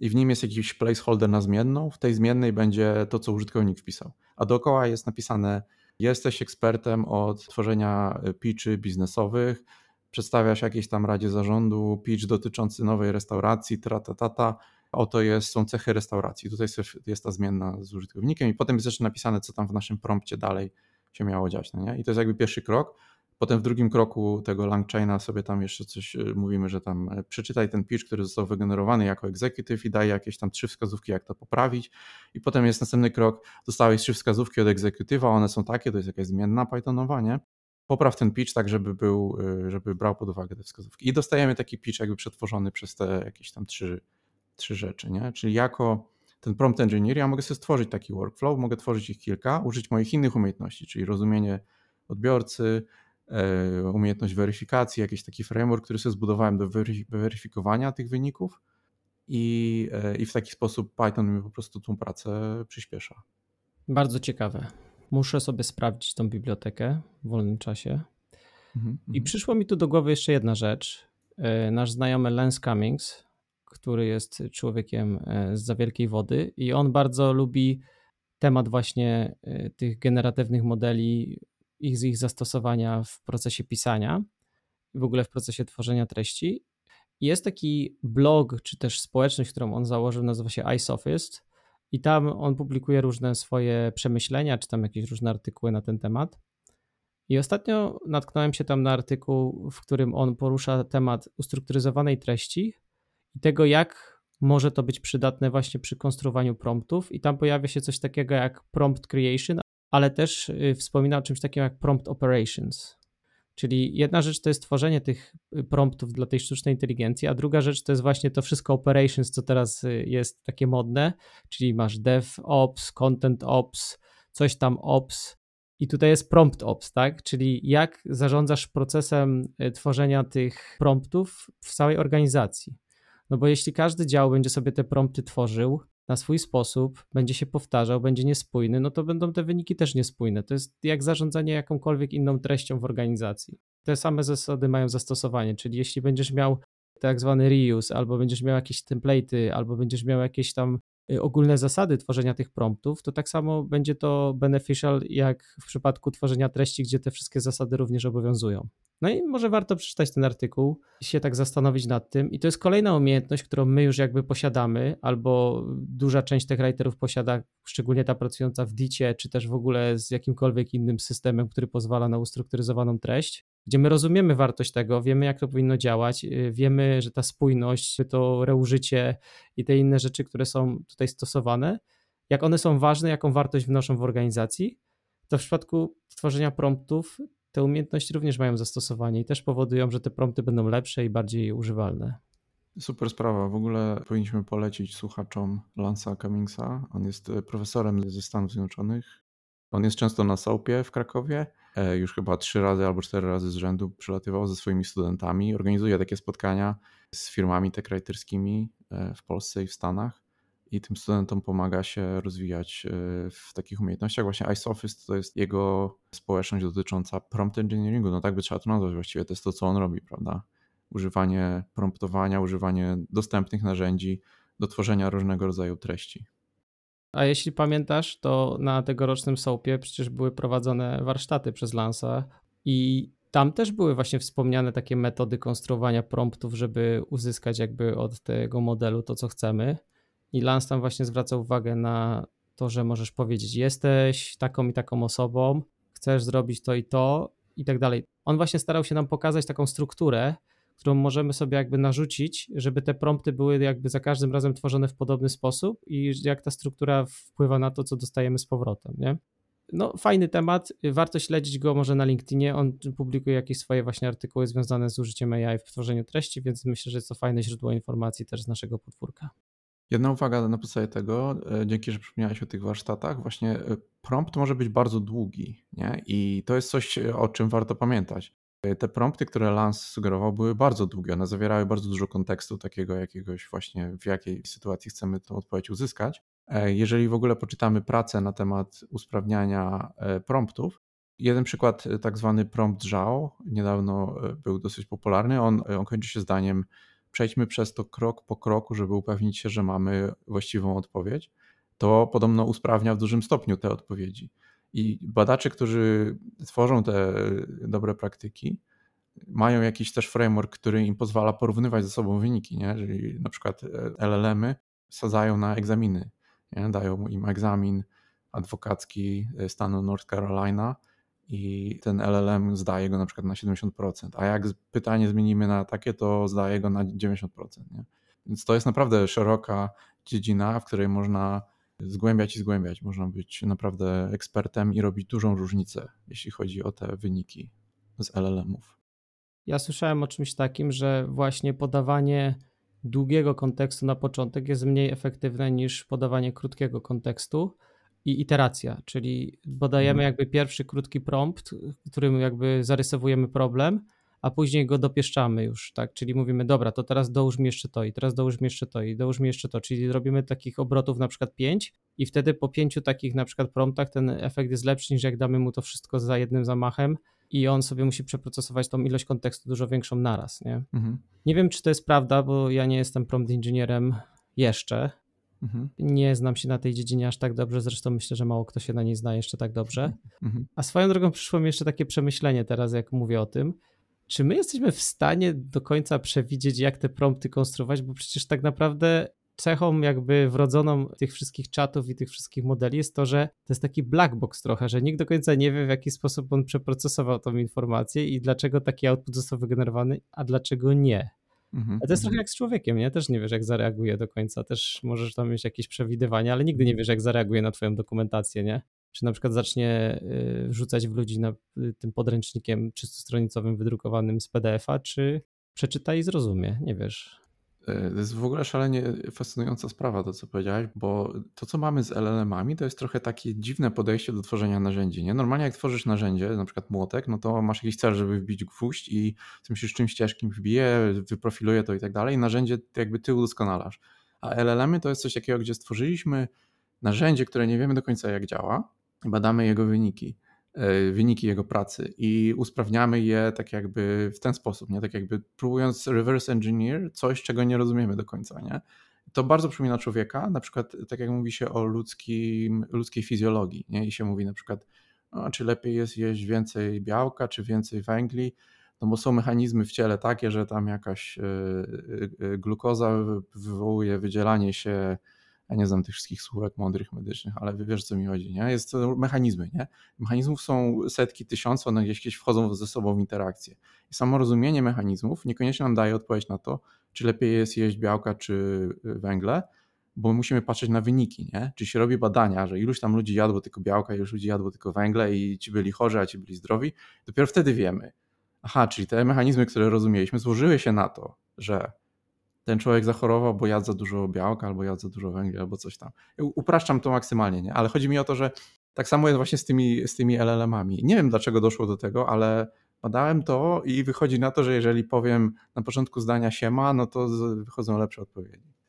i w nim jest jakiś placeholder na zmienną. W tej zmiennej będzie to, co użytkownik wpisał. A dookoła jest napisane: Jesteś ekspertem od tworzenia pitchy biznesowych, przedstawiasz jakiejś tam radzie zarządu pitch dotyczący nowej restauracji, tratatata. Oto jest, są cechy restauracji. Tutaj jest ta zmienna z użytkownikiem, i potem jest jeszcze napisane, co tam w naszym prompcie dalej się miało dziać. No nie? I to jest jakby pierwszy krok. Potem w drugim kroku tego LangChaina sobie tam jeszcze coś y, mówimy, że tam e, przeczytaj ten pitch, który został wygenerowany jako executive i daj jakieś tam trzy wskazówki, jak to poprawić. I potem jest następny krok, dostałeś trzy wskazówki od executive'a, one są takie, to jest jakaś zmienna Pythonowa, nie? Popraw ten pitch tak, żeby był, y, żeby brał pod uwagę te wskazówki. I dostajemy taki pitch jakby przetworzony przez te jakieś tam trzy, trzy rzeczy, nie? Czyli jako ten prompt engineer ja mogę sobie stworzyć taki workflow, mogę tworzyć ich kilka, użyć moich innych umiejętności, czyli rozumienie odbiorcy, E, umiejętność weryfikacji, jakiś taki framework, który sobie zbudowałem do weryfikowania tych wyników i, e, i w taki sposób Python mi po prostu tą pracę przyspiesza. Bardzo ciekawe. Muszę sobie sprawdzić tą bibliotekę w wolnym czasie. Mhm, I mhm. przyszło mi tu do głowy jeszcze jedna rzecz. E, nasz znajomy Lance Cummings, który jest człowiekiem z za wielkiej wody i on bardzo lubi temat właśnie tych generatywnych modeli ich, z ich zastosowania w procesie pisania i w ogóle w procesie tworzenia treści. Jest taki blog, czy też społeczność, którą on założył, nazywa się iSophist i tam on publikuje różne swoje przemyślenia, czy tam jakieś różne artykuły na ten temat. I ostatnio natknąłem się tam na artykuł, w którym on porusza temat ustrukturyzowanej treści i tego, jak może to być przydatne właśnie przy konstruowaniu promptów. I tam pojawia się coś takiego jak prompt creation, ale też y, wspomina o czymś takim jak prompt operations. Czyli jedna rzecz to jest tworzenie tych y, promptów dla tej sztucznej inteligencji, a druga rzecz to jest właśnie to wszystko operations, co teraz y, jest takie modne, czyli masz DevOps, Content Ops, coś tam Ops i tutaj jest prompt Ops, tak? Czyli jak zarządzasz procesem tworzenia tych promptów w całej organizacji. No bo jeśli każdy dział będzie sobie te prompty tworzył, na swój sposób, będzie się powtarzał, będzie niespójny, no to będą te wyniki też niespójne. To jest jak zarządzanie jakąkolwiek inną treścią w organizacji. Te same zasady mają zastosowanie, czyli jeśli będziesz miał tak zwany reuse, albo będziesz miał jakieś template'y, albo będziesz miał jakieś tam y, ogólne zasady tworzenia tych promptów, to tak samo będzie to beneficial jak w przypadku tworzenia treści, gdzie te wszystkie zasady również obowiązują. No i może warto przeczytać ten artykuł i się tak zastanowić nad tym. I to jest kolejna umiejętność, którą my już jakby posiadamy, albo duża część tych writerów posiada, szczególnie ta pracująca w Dicie, czy też w ogóle z jakimkolwiek innym systemem, który pozwala na ustrukturyzowaną treść, gdzie my rozumiemy wartość tego, wiemy jak to powinno działać, y, wiemy, że ta spójność, to reużycie i te inne rzeczy, które są tutaj stosowane, jak one są ważne, jaką wartość wnoszą w organizacji, to w przypadku tworzenia promptów te umiejętności również mają zastosowanie i też powodują, że te prompty będą lepsze i bardziej używalne. Super sprawa. W ogóle powinniśmy polecić słuchaczom Lansa Cummingsa. On jest e, profesorem ze Stanów Zjednoczonych. On jest często na Soapie w Krakowie. E, już chyba trzy razy albo cztery razy z rzędu przylatywał ze swoimi studentami. Organizuje takie spotkania z firmami techwriterskimi e, w Polsce i w Stanach i tym studentom pomaga się rozwijać e, w takich umiejętnościach. Właśnie iSophist to jest jego społeczność dotycząca prompt engineeringu, no tak by trzeba to nazwać właściwie, to jest to, co on robi, prawda? Używanie promptowania, używanie dostępnych narzędzi do tworzenia różnego rodzaju treści. A jeśli pamiętasz, to na tegorocznym soapie przecież były prowadzone warsztaty przez Lansa i tam też były właśnie wspomniane takie metody konstruowania promptów, żeby uzyskać jakby od tego modelu to, co chcemy. I Lance tam właśnie zwraca uwagę na to, że możesz powiedzieć, jesteś taką i taką osobą, chcesz zrobić to i to i tak dalej. On właśnie starał się nam pokazać taką strukturę, którą możemy sobie jakby narzucić, żeby te prompty były jakby za każdym razem tworzone w podobny sposób i jak ta struktura wpływa na to, co dostajemy z powrotem, nie? No, fajny temat, warto śledzić go może na LinkedInie, on publikuje jakieś swoje właśnie artykuły związane z użyciem AI w tworzeniu treści, więc myślę, że jest to fajne źródło informacji też z naszego podwórka. Jedna uwaga na podstawie tego, e, dzięki, że przypomniałeś o tych warsztatach, właśnie e, prompt może być bardzo długi nie? i to jest coś, o czym warto pamiętać. E, te prompty, które Lance sugerował, były bardzo długie. One zawierały bardzo dużo kontekstu, takiego jakiegoś właśnie, w jakiej sytuacji chcemy tę odpowiedź uzyskać. Jeżeli w ogóle poczytamy pracę na temat usprawniania promptów, jeden przykład, tak zwany prompt Zhao, niedawno był dosyć popularny. On, on kończy się zdaniem przejdźmy przez to krok po kroku, żeby upewnić się, że mamy właściwą odpowiedź, to podobno usprawnia w dużym stopniu te odpowiedzi. I badacze, którzy tworzą te dobre praktyki, mają jakiś też framework, który im pozwala porównywać ze sobą wyniki, nie? Czyli na przykład e, LLM-y sadzają na egzaminy, nie? dają im egzamin adwokacki stanu North Carolina i ten LLM zdaje go na przykład na 70%, a jak pytanie zmienimy na takie, to zdaje go na 90%. Nie? Więc to jest naprawdę szeroka dziedzina, w której można zgłębiać i zgłębiać. Można być naprawdę ekspertem i robić dużą różnicę, jeśli chodzi o te wyniki z LLM-ów. Ja słyszałem o czymś takim, że właśnie podawanie długiego kontekstu na początek jest mniej efektywne niż podawanie krótkiego kontekstu i iteracja, czyli podajemy mhm. jakby pierwszy krótki prompt, którym jakby zarysowujemy problem, a później go dopieszczamy już, tak? Czyli mówimy, dobra, to teraz dołóż mi jeszcze to i teraz dołóż mi jeszcze to i dołóż mi jeszcze to, czyli robimy takich obrotów na przykład pięć i wtedy po pięciu takich na przykład promptach ten efekt jest lepszy niż jak damy mu to wszystko za jednym zamachem i on sobie musi przeprocesować tą ilość kontekstu dużo większą naraz, nie? Mhm. Nie wiem, czy to jest prawda, bo ja nie jestem prompt inżynierem jeszcze, Mhm. Nie znam się na tej dziedzinie aż tak dobrze, zresztą myślę, że mało kto się na niej zna jeszcze tak dobrze. Mhm. A swoją drogą przyszło mi jeszcze takie przemyślenie teraz, jak mówię o tym. Czy my jesteśmy w stanie do końca przewidzieć, jak te prompty konstruować? Bo przecież tak naprawdę cechą jakby wrodzoną tych wszystkich czatów i tych wszystkich modeli jest to, że to jest taki black box trochę, że nikt do końca nie wie, w jaki sposób on przeprocesował tą informację i dlaczego taki output został wygenerowany, a dlaczego nie. Mhm, to jest trochę mhm. jak z człowiekiem, nie? Też nie wiesz, jak zareaguje do końca. Też możesz tam mieć jakieś przewidywania, ale nigdy nie wiesz, jak zareaguje na twoją dokumentację, nie? Czy na przykład zacznie y, rzucać w ludzi na y, tym podręcznikiem czystostronicowym wydrukowanym z PDF-a, czy przeczyta i zrozumie, nie wiesz. E, to jest w ogóle szalenie fascynująca sprawa, to co powiedziałeś, bo to, co mamy z LLM-ami, to jest trochę takie dziwne podejście do tworzenia narzędzi. Nie? Normalnie jak tworzysz narzędzie, na przykład młotek, no to masz jakiś cel, żeby wbić gwóźdź i myślisz, czymś ciężkim wbije, wyprofiluje to i tak dalej. Narzędzie jakby ty udoskonalasz. A LLM-y to jest coś takiego, gdzie stworzyliśmy narzędzie, które nie wiemy do końca jak działa badamy jego wyniki. E, wyniki jego pracy i usprawniamy je tak jakby w ten sposób, nie? Tak jakby próbując reverse engineer coś, czego nie rozumiemy do końca, nie? To bardzo przypomina człowieka, na przykład tak jak mówi się o ludzkim, ludzkiej fizjologii, nie? I się mówi na przykład, no, czy lepiej jest jeść więcej białka, czy więcej węgli, No bo są mechanizmy w ciele takie, że tam jakaś glukoza wywołuje wydzielanie się ja nie znam tych wszystkich słówek mądrych medycznych, ale wiesz, co mi chodzi, nie? Jest to mechanizmy, nie? Mechanizmów są setki, tysiące, one gdzieś wchodzą ze sobą w interakcję. I samo rozumienie mechanizmów niekoniecznie nam daje odpowiedź na to, czy lepiej jest jeść białka czy węgle, bo musimy patrzeć na wyniki, nie? Czy się robi badania, że iluś tam ludzi jadło tylko białka, iluś ludzi jadło tylko węgle i ci byli chorzy, a ci byli zdrowi, dopiero wtedy wiemy. Aha, czyli te mechanizmy, które rozumieliśmy, złożyły się na to, że ten człowiek zachorował, bo jadł za dużo białka, albo jadł za dużo węgla, albo coś tam. Upraszczam to maksymalnie, nie? ale chodzi mi o to, że tak samo jest właśnie z tymi, z tymi LLM-ami. Nie wiem, dlaczego doszło do tego, ale badałem to i wychodzi na to, że jeżeli powiem na początku zdania siema, no to wychodzą lepsze odpowiedzi.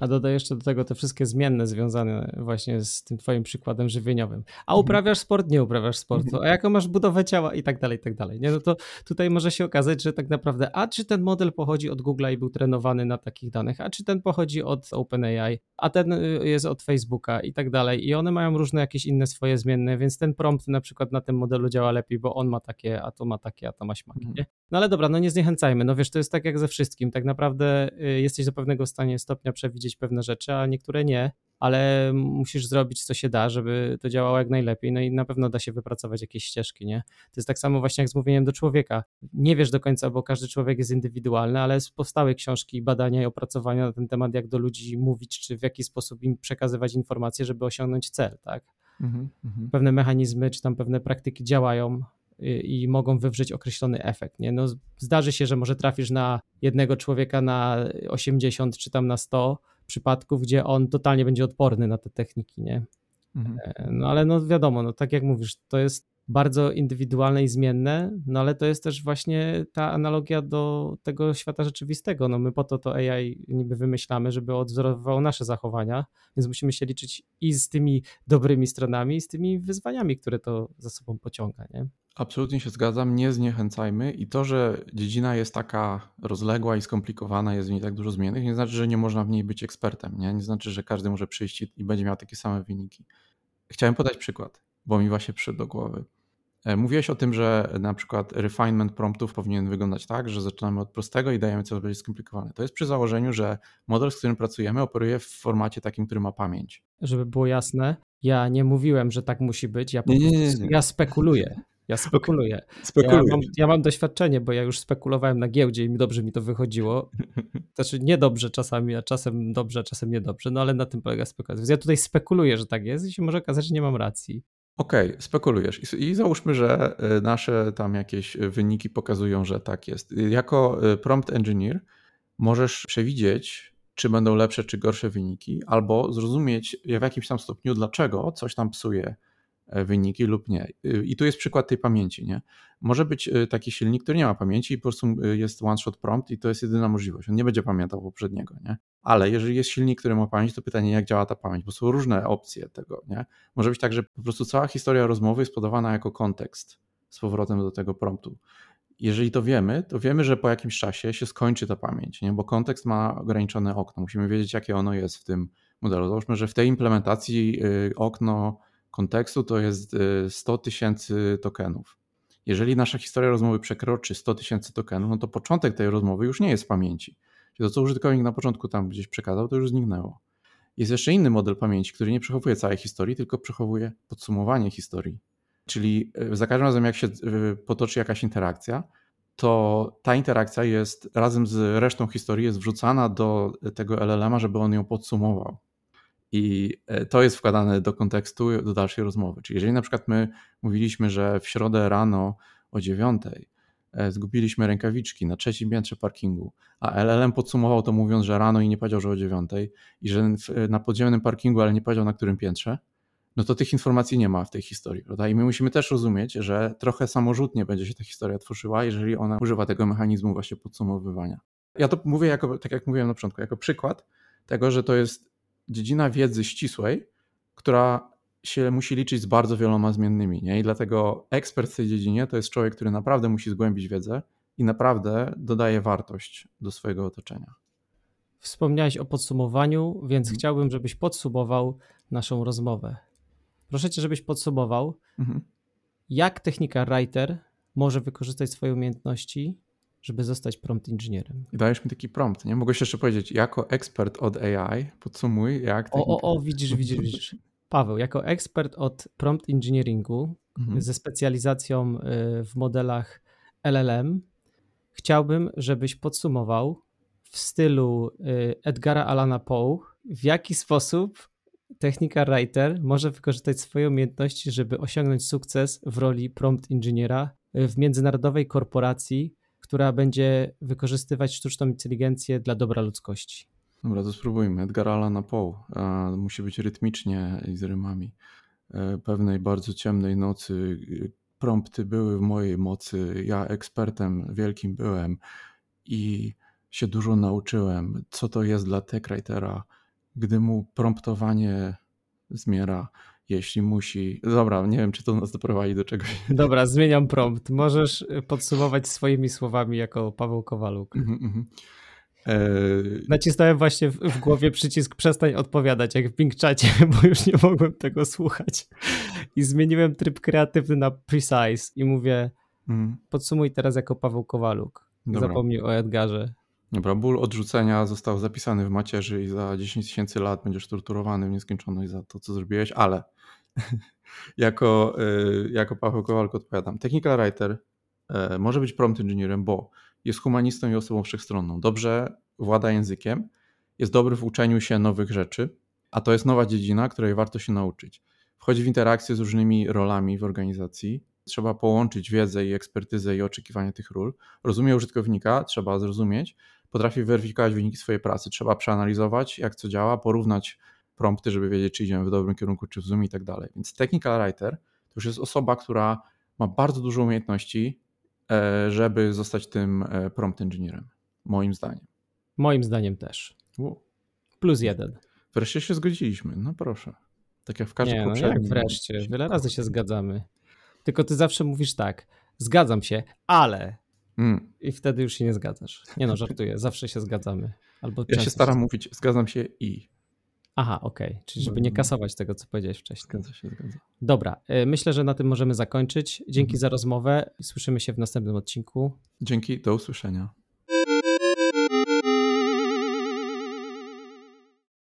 A dodaj jeszcze do tego te wszystkie zmienne związane właśnie z tym twoim przykładem żywieniowym. A mhm. uprawiasz sport, nie uprawiasz sportu, mhm. a jaką masz budowę ciała i tak dalej, i tak dalej. Nie? No to tutaj może się okazać, że tak naprawdę a czy ten model pochodzi od Google'a i był trenowany na takich danych, a czy ten pochodzi od OpenAI, a ten y, jest od Facebooka i tak dalej. I one mają różne jakieś inne swoje zmienne, więc ten prompt na przykład na tym modelu działa lepiej, bo on ma takie, a to ma takie, a to ma śmaki. Mhm. Nie? No ale dobra, no nie zniechęcajmy. No wiesz, to jest tak jak ze wszystkim. Tak naprawdę y, jesteś do pewnego stanie stopnia przewidzieć pewne rzeczy, a niektóre nie, ale musisz zrobić co się da, żeby to działało jak najlepiej. No i na pewno da się wypracować jakieś ścieżki, nie? To jest tak samo właśnie jak z mówieniem do człowieka. Nie wiesz do końca, bo każdy człowiek jest indywidualny, ale powstały książki, badania i opracowania na ten temat, jak do ludzi mówić, czy w jaki sposób im przekazywać informacje, żeby osiągnąć cel, tak? Mhm, mhm. pewne mechanizmy, czy tam pewne praktyki działają, i mogą wywrzeć określony efekt. Nie? No, zdarzy się, że może trafisz na jednego człowieka na 80 czy tam na 100 przypadków, gdzie on totalnie będzie odporny na te techniki. Nie? Mhm. E, no ale no wiadomo, no, tak jak mówisz, to jest bardzo indywidualne i zmienne, no ale to jest też właśnie ta analogia do tego świata rzeczywistego. No my po to to AI niby wymyślamy, żeby odwzorowywało nasze zachowania, więc musimy się liczyć i z tymi dobrymi stronami, i z tymi wyzwaniami, które to za sobą pociąga, nie? Absolutnie się zgadzam, nie zniechęcajmy i to, że dziedzina jest taka rozległa i skomplikowana, jest w niej tak dużo zmiennych, nie znaczy, że nie można w niej być ekspertem, nie, nie znaczy, że każdy może przyjść i będzie miał takie same wyniki. Chciałem podać przykład, bo mi właśnie przyszedł do głowy. E, mówiłeś o tym, że na przykład refinement promptów powinien wyglądać tak, że zaczynamy od prostego i dajemy coraz bardziej skomplikowane. To jest przy założeniu, że model, z którym pracujemy, operuje w formacie takim, który ma pamięć. Żeby było jasne, ja nie mówiłem, że tak musi być, ja, nie, nie, nie, ja spekuluję. Ja spekuluję. Okay. Ja, mam, ja, mam, doświadczenie, bo ja już spekulowałem na giełdzie i dobrze mi to wychodziło. <laughs> Znaczy niedobrze czasami, a czasem dobrze, a czasem niedobrze, no ale na tym polega spekulacja. Więc ja tutaj spekuluję, że tak jest i się może okazać, że nie mam racji. Okej, okay, spekulujesz. I, I, załóżmy, że e, nasze tam jakieś wyniki pokazują, że tak jest. Jako e, prompt engineer możesz przewidzieć, czy będą lepsze, czy gorsze wyniki, albo zrozumieć w jakimś tam stopniu, dlaczego coś tam psuje E, wyniki lub nie. Y, I tu jest przykład tej pamięci. Nie? Może być y, taki silnik, który nie ma pamięci i po prostu y, jest one-shot prompt i to jest jedyna możliwość. On nie będzie pamiętał poprzedniego. Nie? Ale jeżeli jest silnik, który ma pamięć, to pytanie, jak działa ta pamięć, bo są różne opcje tego. Nie? Może być tak, że po prostu cała historia rozmowy jest podawana jako kontekst z powrotem do tego promptu. Jeżeli to wiemy, to wiemy, że po jakimś czasie się skończy ta pamięć, nie? bo kontekst ma ograniczone okno. Musimy wiedzieć, jakie ono jest w tym modelu. Załóżmy, że w tej implementacji okno kontekstu to jest 100 y, tysięcy tokenów. Jeżeli nasza historia rozmowy przekroczy 100 tysięcy tokenów, no to początek tej rozmowy już nie jest w pamięci. To, co użytkownik na początku tam gdzieś przekazał, to już zniknęło. Jest jeszcze inny model pamięci, który nie przechowuje całej historii, tylko przechowuje podsumowanie historii. Czyli y, za każdym razem, jak się y, potoczy jakaś interakcja, to ta interakcja jest razem z resztą historii jest wrzucana do tego LLM-a, żeby on ją podsumował. I e, to jest wkładane do kontekstu, do dalszej rozmowy. Czyli jeżeli na przykład my mówiliśmy, że w środę rano o dziewiątej e, zgubiliśmy rękawiczki na trzecim piętrze parkingu, a LLM podsumował to mówiąc, że rano i nie powiedział, że o dziewiątej i że na podziemnym parkingu, ale nie powiedział na którym piętrze, no to tych informacji nie ma w tej historii, prawda? I my musimy też rozumieć, że trochę samorzutnie będzie się ta historia tworzyła, jeżeli ona używa tego mechanizmu właśnie podsumowywania. Ja to mówię jako, tak jak mówiłem na początku, jako przykład tego, że to jest dziedzina wiedzy ścisłej, która się musi liczyć z bardzo wieloma zmiennymi. Nie? I dlatego ekspert w tej dziedzinie to jest człowiek, który naprawdę musi zgłębić wiedzę i naprawdę dodaje wartość do swojego otoczenia. Wspomniałeś o podsumowaniu, więc mhm. chciałbym, żebyś podsumował naszą rozmowę. Proszę cię, żebyś podsumował, mhm. jak technika Writer może wykorzystać swoje umiejętności, żeby zostać prompt inżynierem. I dajesz mi taki prompt, nie? Mogę jeszcze powiedzieć, jako ekspert od AI, podsumuj, jak... O, o, o, widzisz, widzisz, widzisz. <laughs> Paweł, jako ekspert od prompt engineeringu mhm. ze specjalizacją y, w modelach LLM, chciałbym, żebyś podsumował w stylu y, Edgara Alana Poe, w jaki sposób technika writer może wykorzystać swoje umiejętności, żeby osiągnąć sukces w roli prompt inżyniera w międzynarodowej korporacji, która będzie wykorzystywać sztuczną inteligencję dla dobra ludzkości. Dobra, to spróbujmy. Edgar Allan Poe. Musi być rytmicznie i z rymami. E, pewnej bardzo ciemnej nocy prompty były w mojej mocy. Ja ekspertem wielkim byłem i się dużo nauczyłem, co to jest dla techwritera, gdy mu promptowanie zmiera, jeśli musi. Dobra, nie wiem, czy to nas doprowadzi do czegoś. Dobra, zmieniam prompt. Możesz podsumować swoimi słowami jako Paweł Kowaluk. Mm -hmm. Nacisnąłem właśnie w, w, głowie przycisk przestań odpowiadać, jak w Bing Chacie, <laughs> bo już nie mogłem tego słuchać. I zmieniłem tryb kreatywny na precise i mówię, mm. podsumuj teraz jako Paweł Kowaluk. Dobra. Zapomnij o Edgarze. Dobra, ból odrzucenia został zapisany w macierzy i za 10 tysięcy lat będziesz torturowany w nieskończoność za to, co zrobiłeś, ale <laughs> jako, y, jako Paweł Kowalko odpowiadam. Technical writer y, może być prompt engineerem, bo jest humanistą i osobą wszechstronną. Dobrze włada językiem, jest dobry w uczeniu się nowych rzeczy, a to jest nowa dziedzina, której warto się nauczyć. Wchodzi w interakcję z różnymi rolami w organizacji. Trzeba połączyć wiedzę i ekspertyzę i oczekiwania tych ról. Rozumie użytkownika, trzeba zrozumieć, potrafi weryfikować wyniki swojej pracy. Trzeba przeanalizować, jak co działa, porównać prompty, żeby wiedzieć, czy idziemy w dobrym kierunku, czy w zoom i tak dalej. Więc technical writer to już jest osoba, która ma bardzo dużo umiejętności, żeby zostać tym e, prompt engineerem, moim zdaniem. Moim zdaniem też. Plus jeden. Wreszcie się zgodziliśmy, no proszę. Tak jak w każdym Nie, no jak wreszcie, wiele razy się zgadzamy. Tylko ty zawsze mówisz tak, zgadzam się, ale Mm. I wtedy już się nie zgadzasz. Nie no, żartuję, zawsze się zgadzamy. Albo ja się staram się... mówić, zgadzam się i. Aha, okej, okay. czyli żeby nie kasować tego, co powiedziałeś wcześniej. Zgadza się, zgadza. Dobra, y, myślę, że na tym możemy zakończyć. Dzięki mhm. za rozmowę słyszymy się w następnym odcinku. Dzięki, do usłyszenia.